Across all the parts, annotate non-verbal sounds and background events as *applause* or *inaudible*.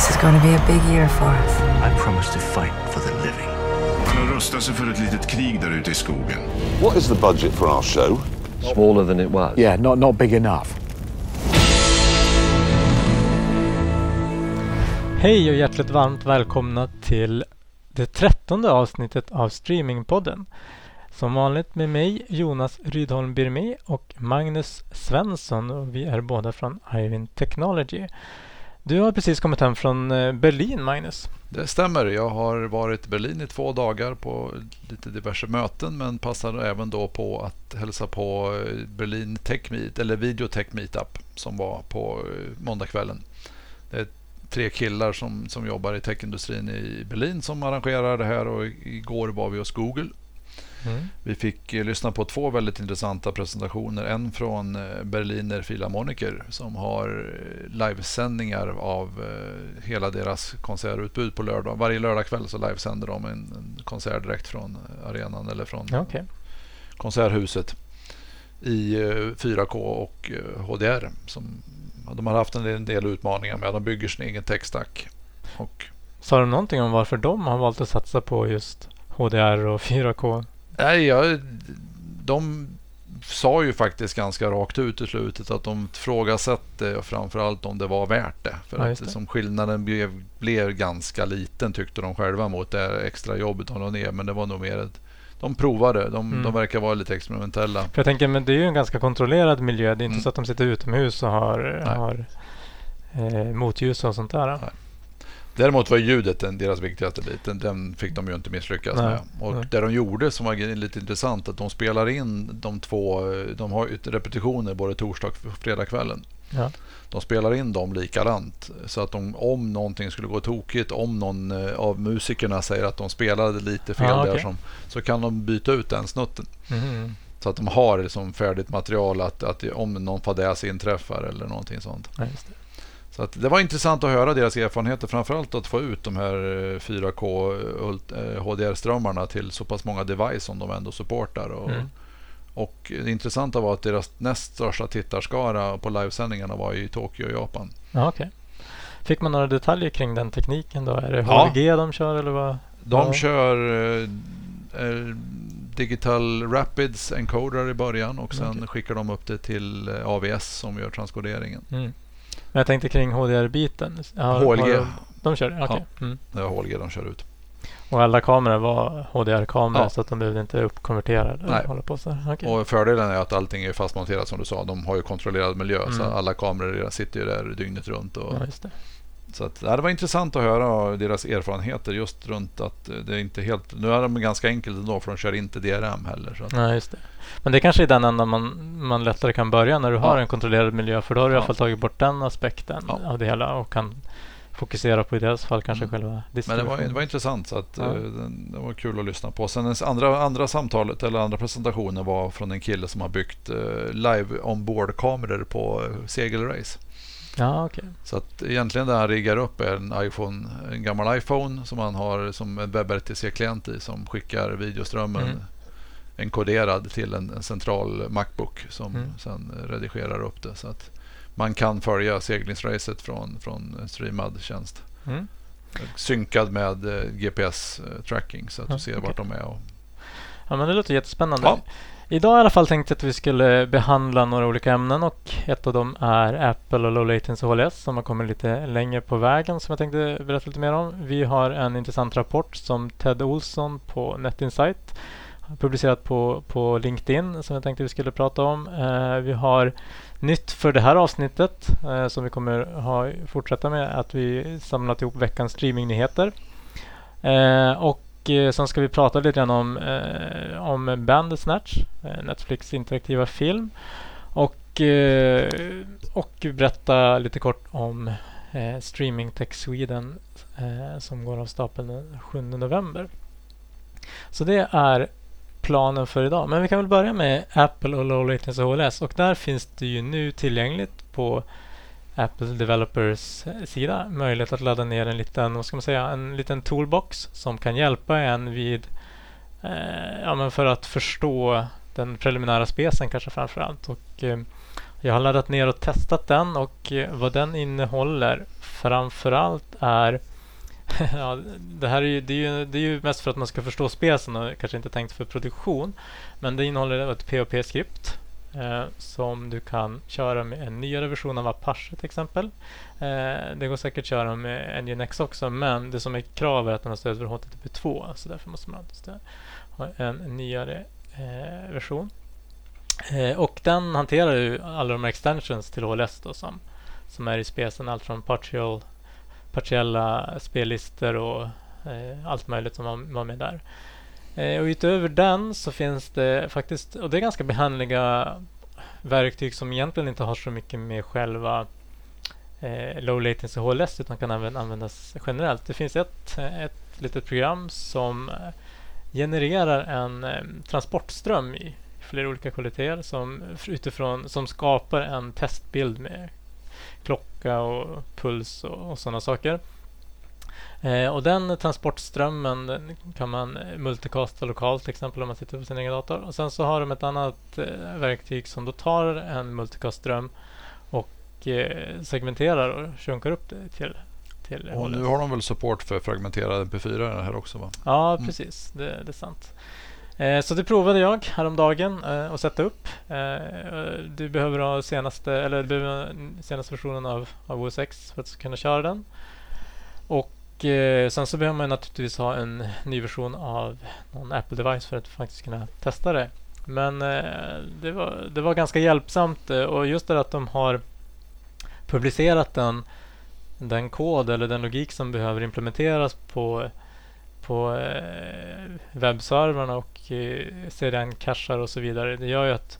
This is going to be a big year for us. I promise to fight for the living. Han har rustat sig för ett litet krig där ute i skogen. What is the budget for our show? Smaller than it was. Yeah, not, not big enough. Hej och hjärtligt varmt välkomna till det trettonde avsnittet av Streamingpodden. Som vanligt med mig Jonas Rydholm Birmé och Magnus Svensson och vi är båda från Ivin Technology. Du har precis kommit hem från eh, Berlin Magnus. Det stämmer. Jag har varit i Berlin i två dagar på lite diverse möten men passade även då på att hälsa på eh, Berlin Tech Meet, eller Video Tech Meetup som var på eh, måndagskvällen. Det är tre killar som, som jobbar i techindustrin i Berlin som arrangerar det här och igår var vi hos Google Mm. vi fick eh, lyssna på två väldigt intressanta presentationer. En från eh, Berliner Philharmoniker som har eh, livesändningar av hela deras konsertutbud på lördag. Varje lördagkväll så livesänder de en, en konsert direkt från arenan eller från Okej. konserthuset i eh, 4K och HDR. Som, de har haft en del- utmaningar med. De bygger sin egen techstack. Och Sa du någonting om varför de har valt att satsa på just HDR och 4K? Nej, jag, de sa ju faktiskt ganska rakt ut i slutet att de ifrågasatte framförallt om det var värt det. För Ja, att det. liksom skillnaden blev, blev ganska liten tyckte de själva mot det extra jobbet de la ner. Men det var nog mer ett, de provade. De, Mm. de verkar vara lite experimentella. För jag tänker, men det är ju en ganska kontrollerad miljö. Det är inte Mm. så att de sitter utomhus och har, Nej. har eh, motljus och sånt där. Nej. Däremot var ljudet den, deras viktigaste bit. Den, fick de ju inte misslyckas Nej, med. Och nej. det de gjorde som var lite intressant att de spelar in de två, de har repetitioner både torsdag och fredagskvällen. Ja. De spelar in dem likadant. Så att de, om någonting skulle gå tokigt, om någon eh, av musikerna säger att de spelade lite fel Ah, där, som, så kan de byta ut den snutten. Mhm. Så att de har liksom färdigt material att, att om någon fadäs inträffar eller någonting sånt. Ja. Så att det var intressant att höra deras erfarenheter. Framförallt att få ut de här eh, 4K ult- eh, HDR-strömmarna till så pass många device som de ändå supportar. Och, Mm. och det intressanta var att deras näst största tittarskara på livesändningarna var i Tokyo, Japan. Ja, okej. Fick man några detaljer kring den tekniken då? Är det Ja. HDG de kör eller vad? De Ja. kör eh, eh, Digital Rapids Encoder i början och sen Okej. skickar de upp det till eh, AVS som gör transkoderingen. Mm. Men jag tänkte kring HDR-biten. HLG. De, de kör det? Okej. Mm. Det är HLG de kör ut. Och alla kameror var HDR-kameror Ja. så att de behövde inte uppkonvertera eller Nej. hålla på så. Okej. Och fördelen är att allting är fastmonterat som du sa. De har ju kontrollerad miljö så Mm. alla kameror sitter ju där dygnet runt. Och, Ja. Så att, ja, det var intressant att höra deras erfarenheter just runt att eh, det är inte helt... Nu är de ganska enkelt ändå för de kör inte DRM heller. Så att, Ja, just det. Men det kanske är den enda man, man lättare kan börja när du har Ja. en kontrollerad miljö. För då har du i alla Ja. fall tagit bort den aspekten Ja. av det hela och kan fokusera på i deras fall kanske Mm. själva Men det var, det var intressant så att, Ja. eh, den- det var kul att lyssna på. Sen det andra, andra samtalet eller andra presentationen var från en kille som har byggt eh, live ombord-kameror på eh, segelrace. Ja, okej. Så att egentligen det han riggar upp är en iPhone, en gammal iPhone som han har som en WebRTC-klient i som skickar videoströmmen Mm. enkoderad till en, en central Macbook som Mm. sen redigerar upp det. Så att man kan följa seglingsracet från, från en streamad tjänst. Mm. Synkad med eh, GPS-tracking så att du ser okej. vart de är. Och, Ja, men det låter jättespännande. Ja. Idag i alla fall tänkte jag att vi skulle behandla några olika ämnen och ett av dem är Apple och Low Latency HLS som har kommit lite längre på vägen som jag tänkte berätta lite mer om. Vi har en intressant rapport som Ted Olsson på NetInsight har publicerat på, på LinkedIn som jag tänkte vi skulle prata om. Eh, vi har nytt för det här avsnittet eh, som vi kommer ha, fortsätta med att vi samlat ihop veckans streamingnyheter. Eh, och eh, sen ska vi prata lite grann om, eh, om Bandersnatch, eh, Netflix interaktiva film. Och, eh, och berätta lite kort om eh, Streaming Tech Sweden eh, som går av stapeln den 7 november. Så det är planen för idag. Men vi kan väl börja med Apple och Low Latency HLS och där finns det ju nu tillgängligt på Apple Developers eh, sida möjlighet att ladda ner en liten, vad ska man säga, en liten toolbox som kan hjälpa en vid, eh, ja men för att förstå den preliminära specen kanske framför allt. Och, eh, Jag har laddat ner och testat den och eh, vad den innehåller framförallt är *laughs* ja, det här är ju, det är, ju, det är ju mest för att man ska förstå spelsen och kanske inte tänkt för produktion. Men det innehåller ett POP-skript eh, som du kan köra med en nyare version av Apache till exempel. Eh, det går säkert att köra med Nginx också men det som är krav är att den har stöd för HTTP2 så därför måste man ha en nyare eh, version. Eh, och den hanterar ju alla de här extensions till HLS då som, som är i specen. Allt från partial, partiella spellistor och eh, allt möjligt som var, var med där. Eh, och utöver den så finns det faktiskt, och det är ganska behandliga verktyg som egentligen inte har så mycket med själva eh, low latency HLS utan kan även användas generellt. Det finns ett, ett litet program som eh, genererar en eh, transportström i flera olika kvaliteter som, utifrån, som skapar en testbild med klocka och puls och, och sådana saker. Eh, och den transportströmmen den kan man multicasta lokalt till exempel om man sitter på sin egen dator. Och sen så har de ett annat eh, verktyg som då tar en multicastström och eh, segmenterar och sjunkar upp det till till och nu har de väl support för fragmenterad MP4 här också va? Ja, mm. precis. Det, det är sant. Eh, så det provade jag häromdagen eh, att sätta upp. Eh, du behöver ha senaste, eller du senaste versionen av, av OS X för att kunna köra den. Och eh, sen så behöver man naturligtvis ha en ny version av någon Apple-device för att faktiskt kunna testa det. Men eh, det, var, det var ganska hjälpsamt eh, och just det att de har publicerat den, den kod eller den logik som behöver implementeras på på eh, webbservrarna och eh, CDN-cachar och så vidare. Det gör ju att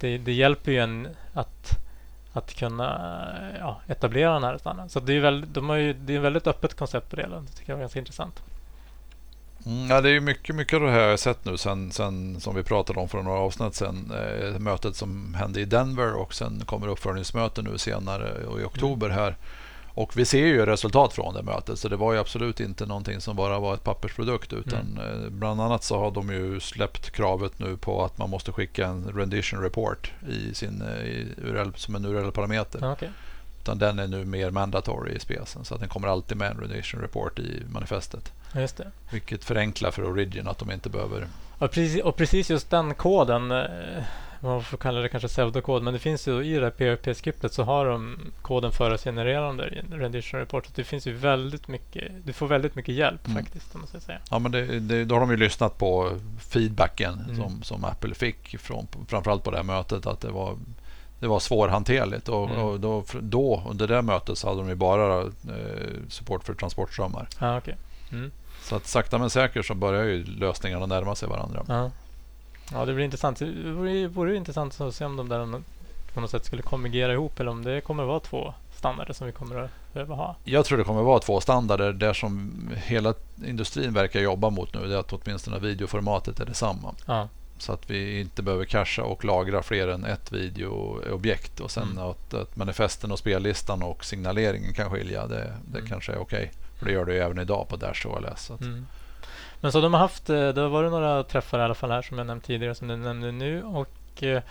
det, det hjälper ju en att, att kunna ja, etablera den här standarden. Så det är, väldigt, de har ju, det är ett väldigt öppet koncept på det hela. Det tycker jag är ganska intressant. Mm, ja, det är mycket, mycket av det här jag har sett nu sen, sen som vi pratade om för några avsnitt sen. Eh, mötet som hände i Denver och sen kommer uppföljningsmöte nu senare och i oktober här. Och vi ser ju resultat från det mötet så det var ju absolut inte någonting som bara var ett pappersprodukt utan mm. Eh, bland annat så har de ju släppt kravet nu på att man måste skicka en rendition report i sin eh, i URL, som en URL-parameter. Okay. Utan den är nu mer mandatory i specen så att den kommer alltid med en rendition report i manifestet. Just det. Vilket förenklar för Origin att de inte behöver... Och precis, och precis just den koden eh, man får kalla det kanske pseudokod, men det finns ju i det här PHP-skriptet så har de koden förutgenererande i rendition report. Så det finns ju väldigt mycket, du får väldigt mycket hjälp mm. faktiskt. Om man ska säga. Ja, men det, det, då har de ju lyssnat på feedbacken mm. som, som Apple fick från, framförallt på det här mötet att det var det var svårhanterligt och, mm. och då, då, under det mötet så hade de ju bara eh, support för transportströmmar. Ah, okay. Mm. Så att sakta men säkert så börjar ju lösningarna närma sig varandra. Ah. Ja, det blir intressant. Det vore, vore intressant att se om de där på något sätt skulle konvergera ihop eller om det kommer att vara två standarder som vi kommer att behöva ha. Jag tror det kommer att vara två standarder där som hela industrin verkar jobba mot nu. Det är att åtminstone videoformatet är detsamma. Ja. Så att vi inte behöver casha och lagra fler än ett videoobjekt och sen mm. att, att manifesten och spellistan och signaleringen kan skilja. Det, det mm. kanske är okej. Okay. För det gör det ju även idag på Dash OLS. Mm. Men så de har haft, eh, det har varit några träffar i alla fall här som jag nämnt tidigare som du nämnde nu och eh,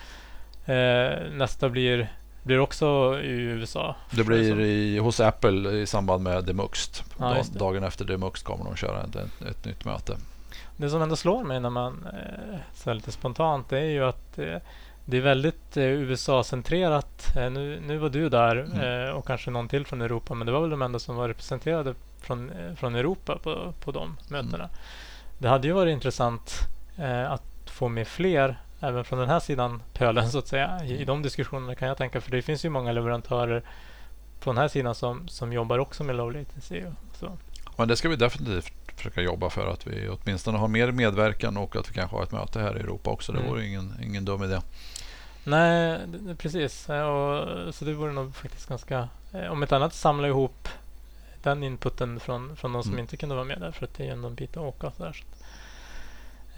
nästa blir, blir också i USA. Det blir i, hos Apple i samband med Demuxt. Ja, dagen efter Demuxt kommer de köra ett, ett, nytt möte. Det som ändå slår mig när man eh, så lite spontant det är ju att eh, det är väldigt eh, USA-centrerat. Eh, nu, nu var du där mm. eh, och kanske någon till från Europa men det var väl de enda som var representerade från, eh, från Europa på, på de mötena. Mm. Det hade ju varit intressant eh, att få med fler även från den här sidan pölen så att säga i, i de diskussionerna kan jag tänka för det finns ju många leverantörer på den här sidan som, som jobbar också med low latency. Och så. Men det ska vi definitivt försöka jobba för att vi åtminstone har mer medverkan och att vi kanske har ett möte här i Europa också. Det mm. vore ingen, ingen dum idé. Nej, precis. Och, så det vore nog faktiskt ganska... Eh, om ett annat samla ihop den inputen från, från de som mm. inte kunde vara med där. För att det är ändå en bit att åka. Så där, så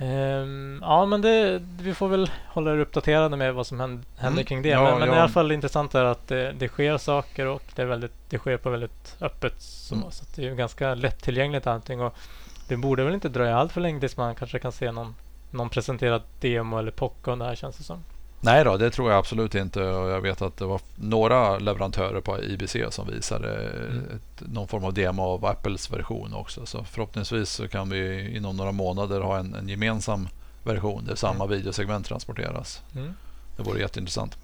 um, ja, men det, vi får väl hålla er uppdaterade med vad som händer, mm. kring det. Ja, men, men ja. i alla fall intressant är att det, det, sker saker och det, är väldigt, det sker på väldigt öppet. Så, mm. så det är ganska lättillgängligt allting. Och det borde väl inte dröja allt för länge tills man kanske kan se någon, någon presenterad demo eller POC om det här känns det som. Nej då, det tror jag absolut inte. Jag vet att det var några leverantörer på IBC som visade mm. ett, någon form av demo av Apples version också. Så förhoppningsvis så kan vi inom några månader ha en, en gemensam version där samma mm. videosegment transporteras. Mm. Det vore jätteintressant.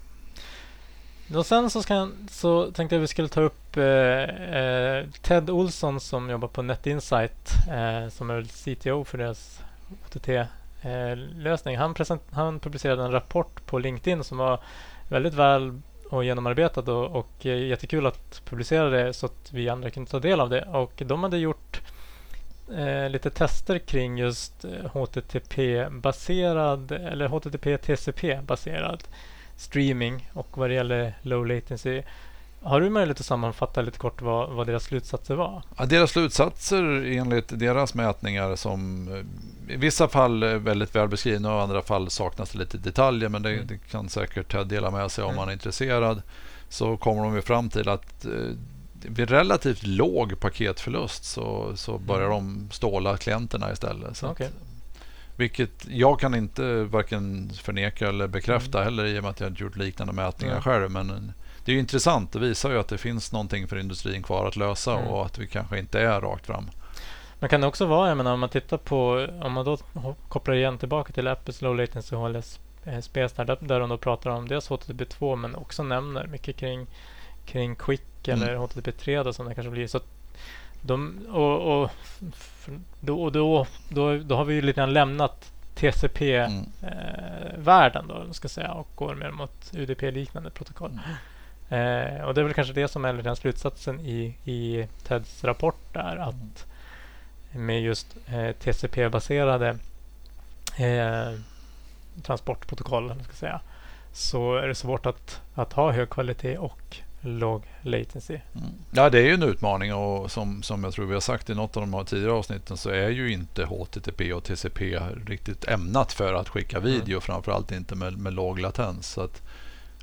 Och sen så, ska, så tänkte jag att vi skulle ta upp eh, eh Ted Olsson som jobbar på NetInsight eh, som är CTO för deras OTT-lösning. Eh, han, han publicerade en rapport på LinkedIn som var väldigt väl och genomarbetad och, och eh, jättekul att publicera det så att vi andra kunde ta del av det. Och de hade gjort eh, lite tester kring just eh, HTTP-baserad eller HTTP-TCP-baserad streaming och vad det gäller low latency. Har du möjlighet att sammanfatta lite kort vad, vad deras slutsatser var? Ja, deras slutsatser enligt deras mätningar som eh, i vissa fall väldigt väl beskrivna och i andra fall saknas det lite detaljer men det, mm. det kan säkert Ted dela med sig om mm. man är intresserad. Så kommer de fram till att eh, vid relativt låg paketförlust så, så börjar mm. de ståla klienterna istället. Så okay. Vilket jag kan inte varken förneka eller bekräfta mm. heller i och med att jag gjort liknande mätningar mm. själv. Men det är intressant. Det visar ju att det finns någonting för industrin kvar att lösa mm. och att vi kanske inte är rakt fram. Men kan det också vara, jag menar, om man tittar på, om man då kopplar igen tillbaka till Apples Low Latency HLS Space där, där de då pratar om dels HTTP2 men också nämner mycket kring, kring Quick mm. eller HTTP3 då, som det kanske blir. Så de, och, och då, då, då, då har vi ju lite grann lämnat TCP-världen mm. eh, och går mer mot UDP-liknande protokoll. Mm. Eh, och Det är väl kanske det som är den slutsatsen i, i TEDs rapport där att med just eh, TCP-baserade eh, transportprotokoll ska säga, så är det svårt att, att ha hög kvalitet och låg latency. Mm. Ja, det är ju en utmaning och som, som jag tror vi har sagt i något av de här tidigare avsnitten så är ju inte HTTP och TCP riktigt ämnat för att skicka mm. video, mm. framförallt inte med, med låg latens. Så att,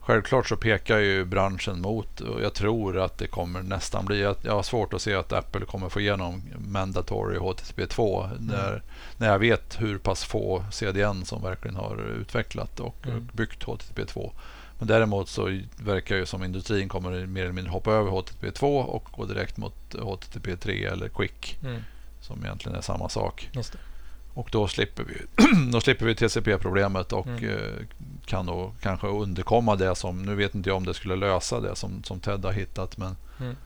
Självklart så pekar ju branschen mot och jag tror att det kommer nästan bli... Jag har svårt att se att Apple kommer få igenom mandatory HTTP2 mm. när, när jag vet hur pass få CDN som verkligen har utvecklat och mm. byggt HTTP2. Men däremot så verkar det som industrin kommer mer eller mindre hoppa över HTTP2 och gå direkt mot HTTP3 eller Quick. Mm. Som egentligen är samma sak. Och då slipper vi, *clears throat* då slipper vi TCP-problemet och mm. Kan då kanske underkomma det som, nu vet inte jag om det skulle lösa det som, som Ted har hittat men mm.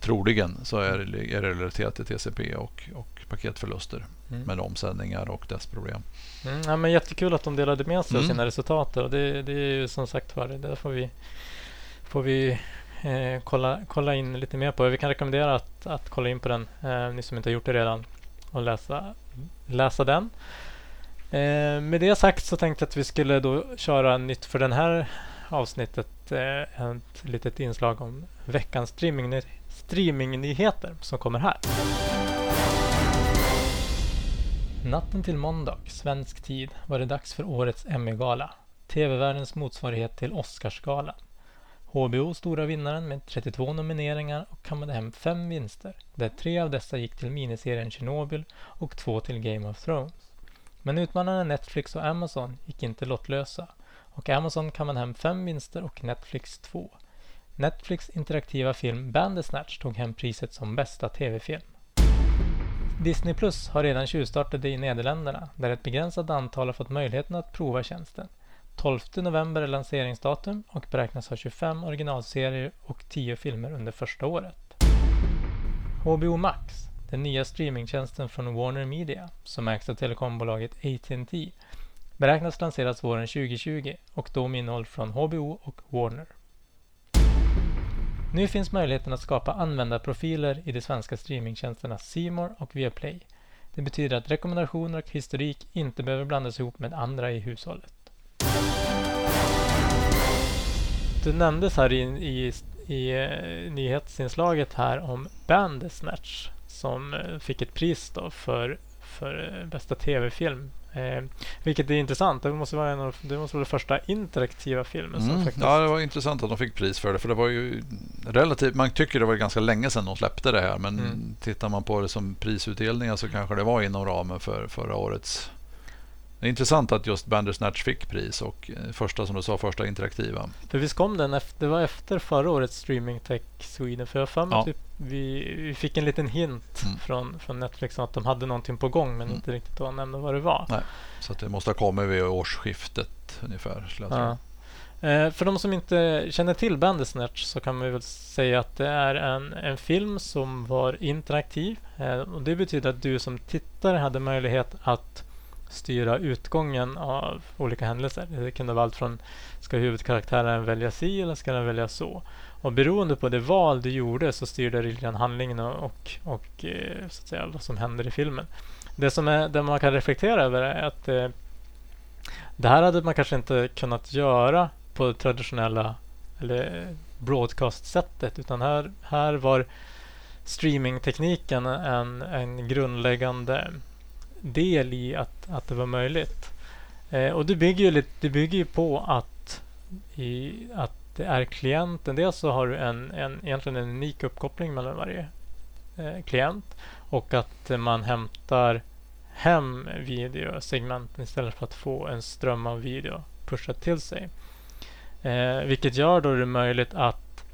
troligen så är det, är det relaterat till TCP och, och paketförluster mm. med omsändningar och dess problem. Mm, ja, men jättekul att de delade med sig av mm. sina resultat. Och det, det är ju som sagt var, det får vi, får vi eh, kolla, kolla in lite mer på. Vi kan rekommendera att, att kolla in på den, eh, ni som inte har gjort det redan, och läsa, läsa den. Eh, med det sagt så tänkte jag att vi skulle då köra nytt för den här avsnittet. Eh, ett litet inslag om veckans streaming, streamingnyheter som kommer här. Natten till måndag, svensk tid, var det dags för årets Emmy-gala. TV-världens motsvarighet till Oscarsgalan. HBO stora vinnaren med 32 nomineringar och kammade hem fem vinster, där tre av dessa gick till miniserien Chernobyl och två till Game of Thrones. Men utmanarna Netflix och Amazon gick inte lottlösa och Amazon kammade hem fem vinster och Netflix två. Netflix interaktiva film Bandersnatch tog hem priset som bästa tv-film. Disney Plus har redan tjuvstartat i Nederländerna där ett begränsat antal har fått möjligheten att prova tjänsten. 12 november är lanseringsdatum och beräknas ha 25 originalserier och 10 filmer under första året. HBO Max, den nya streamingtjänsten från Warner Media som ägs av telekombolaget AT&T beräknas lanseras våren 2020 och då med innehåll från HBO och Warner. Nu finns möjligheten att skapa användarprofiler i de svenska streamingtjänsterna Simor och Viaplay. Det betyder att rekommendationer och historik inte behöver blandas ihop med andra i hushållet. Det nämndes här i, i, i eh, nyhetsinslaget här om Bandersnatch som uh, fick ett pris då för, för uh, bästa tv-film Eh, vilket är intressant. Det måste vara en av, det måste vara den första interaktiva filmen. Mm. faktiskt... Ja, det var intressant att de fick pris för det. För det var ju relativt, man tycker det var ganska länge sedan de släppte det här. Men mm. tittar man på det som prisutdelningar så kanske det var inom ramen för förra årets Det är intressant att just Bandersnatch fick pris och eh, första som du sa, första interaktiva. För visst kom den efter, det var efter förra årets Streaming Tech Sweden. För jag för mig Ja. typ vi, vi fick en liten hint Mm. från, från Netflix att de hade någonting på gång men Mm. inte riktigt då nämnde vad det var. Nej. Så det måste ha kommit vid årsskiftet ungefär. Ja. Eh, för de som inte känner till Bandersnatch så kan man väl säga att det är en, en film som var interaktiv. Eh, och det betyder att du som tittare hade möjlighet att styra utgången av olika händelser. Det kunde vara allt från ska huvudkaraktären välja si eller ska den välja så? Och beroende på det val du gjorde så styrde det lite handlingen och, och, eh, så att säga, vad som händer i filmen. Det som är, det man kan reflektera över är att eh, det här hade man kanske inte kunnat göra på det traditionella eller broadcast-sättet utan här, här var streamingtekniken en, en grundläggande del i att, att det var möjligt. Eh, och det bygger ju, lite, det bygger ju på att, i, att det är klienten. Dels så har du en, en, egentligen en unik uppkoppling mellan varje eh, klient och att man hämtar hem videosegmenten istället för att få en ström av video pushat till sig. Eh, vilket gör då det möjligt att,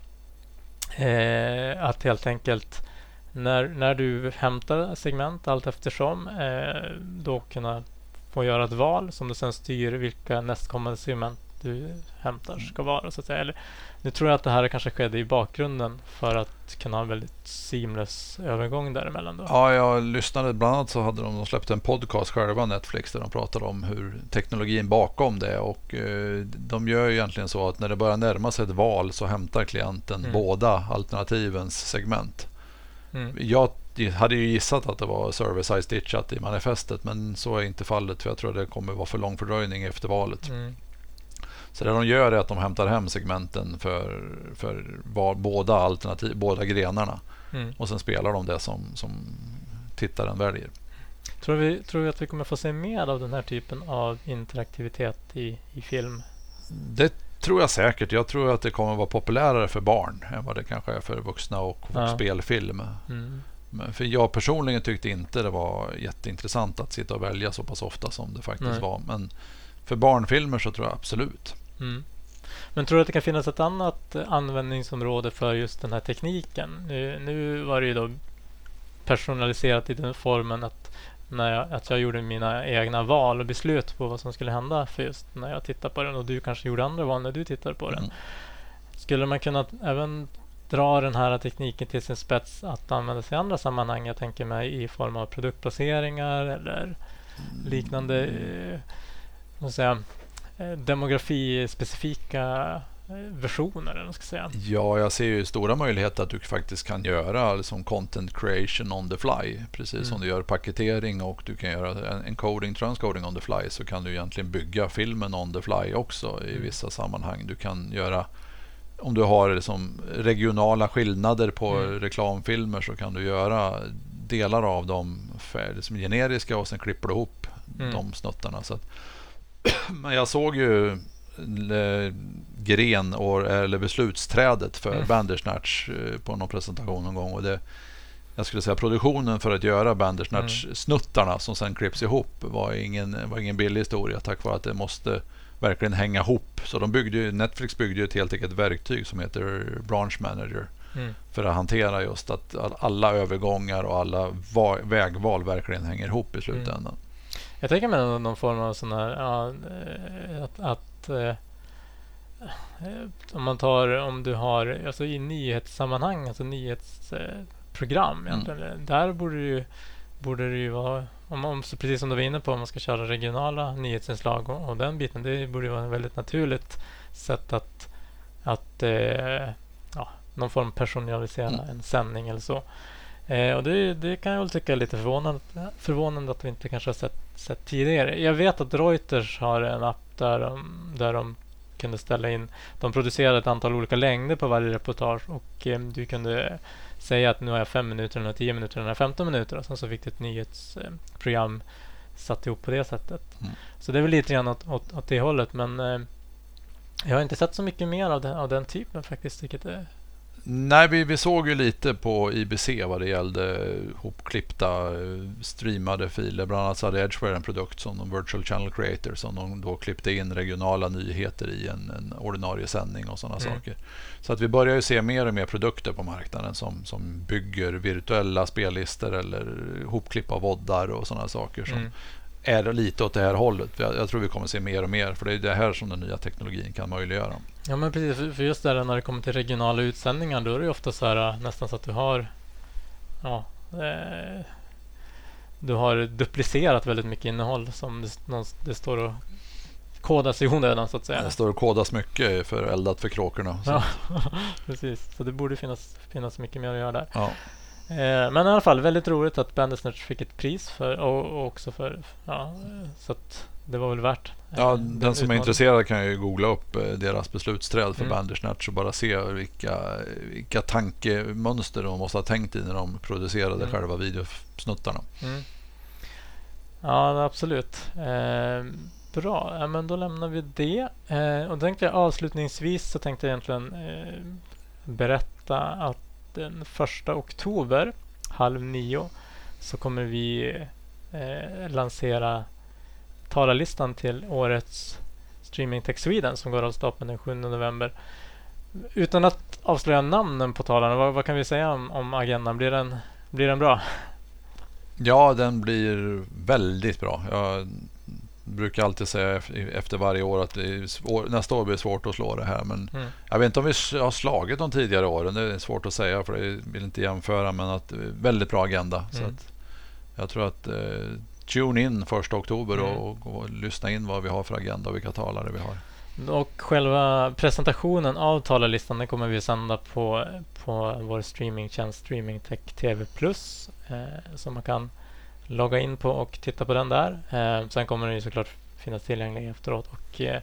eh, att helt enkelt när, när du hämtar segment allt eftersom eh, då kunna få göra ett val som du sen styr vilka nästkommande segment du hämtar ska vara. Så att säga. Eller, nu tror jag att det här kanske skedde i bakgrunden för att kunna ha en väldigt seamless övergång däremellan. Då. Ja, jag lyssnade. Bland annat så hade de, de släppt en podcast själva, Netflix, där de pratade om hur teknologin bakom det. Och eh, De gör ju egentligen så att när det börjar närma sig ett val så hämtar klienten Mm. båda alternativens segment. Mm. Jag hade ju gissat att det var server-side stitchat i manifestet men så är inte fallet för jag tror det kommer vara för lång fördröjning efter valet. Mm. Så det de gör är att de hämtar hem segmenten för, för var, båda, alternativ, båda grenarna Mm. och sen spelar de det som, som tittaren väljer. Tror, vi, tror vi att vi kommer få se mer av den här typen av interaktivitet i, i film? Det tror jag säkert. Jag tror att det kommer vara populärare för barn än vad det kanske är för vuxna och, Ja. spelfilm. Mm. Men för jag personligen tyckte inte det var jätteintressant att sitta och välja så pass ofta som det faktiskt Nej. var. Men för barnfilmer så tror jag absolut. Mm. Men tror du att det kan finnas ett annat användningsområde för just den här tekniken? Nu, nu var det ju då personaliserat i den formen att, när jag, att jag gjorde mina egna val och beslut på vad som skulle hända för just när jag tittar på den och du kanske gjorde andra val när du tittade på den. Mm. Skulle man kunna även dra den här tekniken till sin spets att användas i andra sammanhang? Jag tänker mig i form av produktplaceringar eller liknande eh, jag säga, eh, demografispecifika eh, versioner. Eller ska säga. Ja, jag ser ju stora möjligheter att du faktiskt kan göra liksom content creation on the fly. Precis Mm. som du gör paketering och du kan göra en encoding, transcoding on the fly så kan du egentligen bygga filmen on the fly också i Mm. vissa sammanhang. Du kan göra om du har liksom regionala skillnader på Mm. reklamfilmer så kan du göra delar av dem för, liksom generiska och sen klipper du ihop Mm. de snuttarna. Så att, *clears throat* men jag såg ju eh, gren och, eller beslutsträdet för Mm. Bandersnatch eh, på någon presentation någon gång. Och det, jag skulle säga produktionen för att göra Bandersnatch-snuttarna som sen klipps ihop var ingen, var ingen billig historia tack vare att det måste verkligen hänga ihop. Så de byggde ju, Netflix byggde ju ett helt enkelt verktyg som heter Branch Manager Mm. för att hantera just att all- alla övergångar och alla va- vägval verkligen hänger ihop i slutändan. Jag tänker mig någon, form av sån här ja, eh, att, att eh, om man tar om du har alltså i nyhetssammanhang, alltså nyhetsprogram egentligen. Där borde det ju, borde det ju vara om, om, precis som du var inne på, om man ska köra regionala nyhetsinslag och, och den biten. Det borde ju vara ett väldigt naturligt sätt att, att eh, ja, någon form personalisera Mm. en sändning eller så. Eh, och det, det kan jag väl tycka är lite förvånande, förvånande att vi inte kanske har sett, sett tidigare. Jag vet att Reuters har en app där de, där de kunde ställa in. De producerade ett antal olika längder på varje reportage och eh, du kunde säga att nu har jag fem minuter, nu har jag tio minuter, nu har jag 15 minuter och sen så fick du ett nyhetsprogram satt ihop på det sättet. Mm. Så det är väl lite grann åt, åt, åt det hållet men eh, jag har inte sett så mycket mer av den, av den typen faktiskt. Vilket är Nej, vi, vi såg ju lite på IBC vad det gällde hopklippta eh, streamade filer. Bland annat så hade Edgeware en produkt som de Virtual Channel Creator som de då klippte in regionala nyheter i en, en ordinarie sändning och sådana mm. saker. Så att vi börjar ju se mer och mer produkter på marknaden som, som bygger virtuella spellistor eller hopklipp av voddar och sådana saker som mm. Är lite åt det här hållet. Jag, jag, tror vi kommer se mer och mer för det är det här som den nya teknologin kan möjliggöra. Ja men precis, för just där när det kommer till regionala utsändningar då är det ofta så här nästan så att du har ja, eh, du har duplicerat väldigt mycket innehåll som det, det står och kodas i onödan så att säga. Det står och kodas mycket för eldat för kråkorna. Ja, *laughs* precis. Så det borde finnas, finnas mycket mer att göra där. Ja. Eh, men i alla fall väldigt roligt att Bandersnatch fick ett pris för och, också för ja, så att det var väl värt. Ja, den, den som är intresserad kan ju googla upp eh, deras beslutsträd för mm. Bandersnatch och bara se vilka, vilka tankemönster de måste ha tänkt i när de producerade mm. själva videosnuttarna. Mm. Ja, absolut. Eh, bra, ja, men då lämnar vi det. Eh, och tänkte jag avslutningsvis så tänkte jag egentligen eh, berätta att den första oktober halv nio så kommer vi eh, lansera talarlistan till årets Streaming Tech Sweden som går av stapeln den 7 november. Utan att avslöja namnen på talarna, vad, vad kan vi säga om, om, agendan? Blir den, blir den bra? Ja, den blir väldigt bra. Jag brukar alltid säga efter varje år att svår, nästa år blir svårt att slå det här. Men mm. Jag vet inte om vi har slagit de tidigare åren. Det är svårt att säga för det vill inte jämföra. Men att väldigt bra agenda. Mm. Så att jag tror att eh, tune in första oktober mm. och, och, och, lyssna in vad vi har för agenda och vilka talare vi har. Och själva presentationen av talarlistan den kommer vi sända på, på vår streamingtjänst Streaming Tech TV Plus. Eh, så man kan logga in på och titta på den där. Eh, sen kommer den ju såklart finnas tillgänglig efteråt. Och, eh,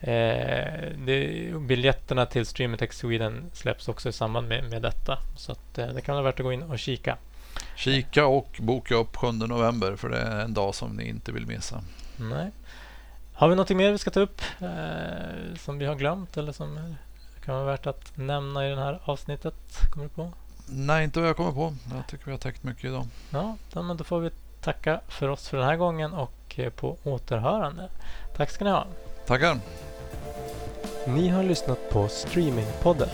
eh det, biljetterna till Streaming Tech Sweden släpps också i samband med, med detta. Så att, eh, det kan vara värt att gå in och kika. Kika och boka upp 7 november för det är en dag som ni inte vill missa. Nej. Har vi något mer vi ska ta upp eh, som vi har glömt eller som kan vara värt att nämna i det här avsnittet? Kommer du på? Nej, inte vad jag kommer på. Jag tycker vi har täckt mycket idag. Ja, men då får vi tacka för oss för den här gången och eh, på återhörande. Tack ska ni ha. Tackar. Ni har lyssnat på Streamingpodden.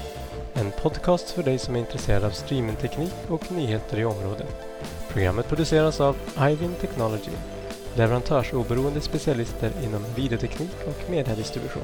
En podcast för dig som är intresserad av streamingteknik och nyheter i området. Programmet produceras av Ivin Technology, leverantörsoberoende specialister inom videoteknik och mediedistribution.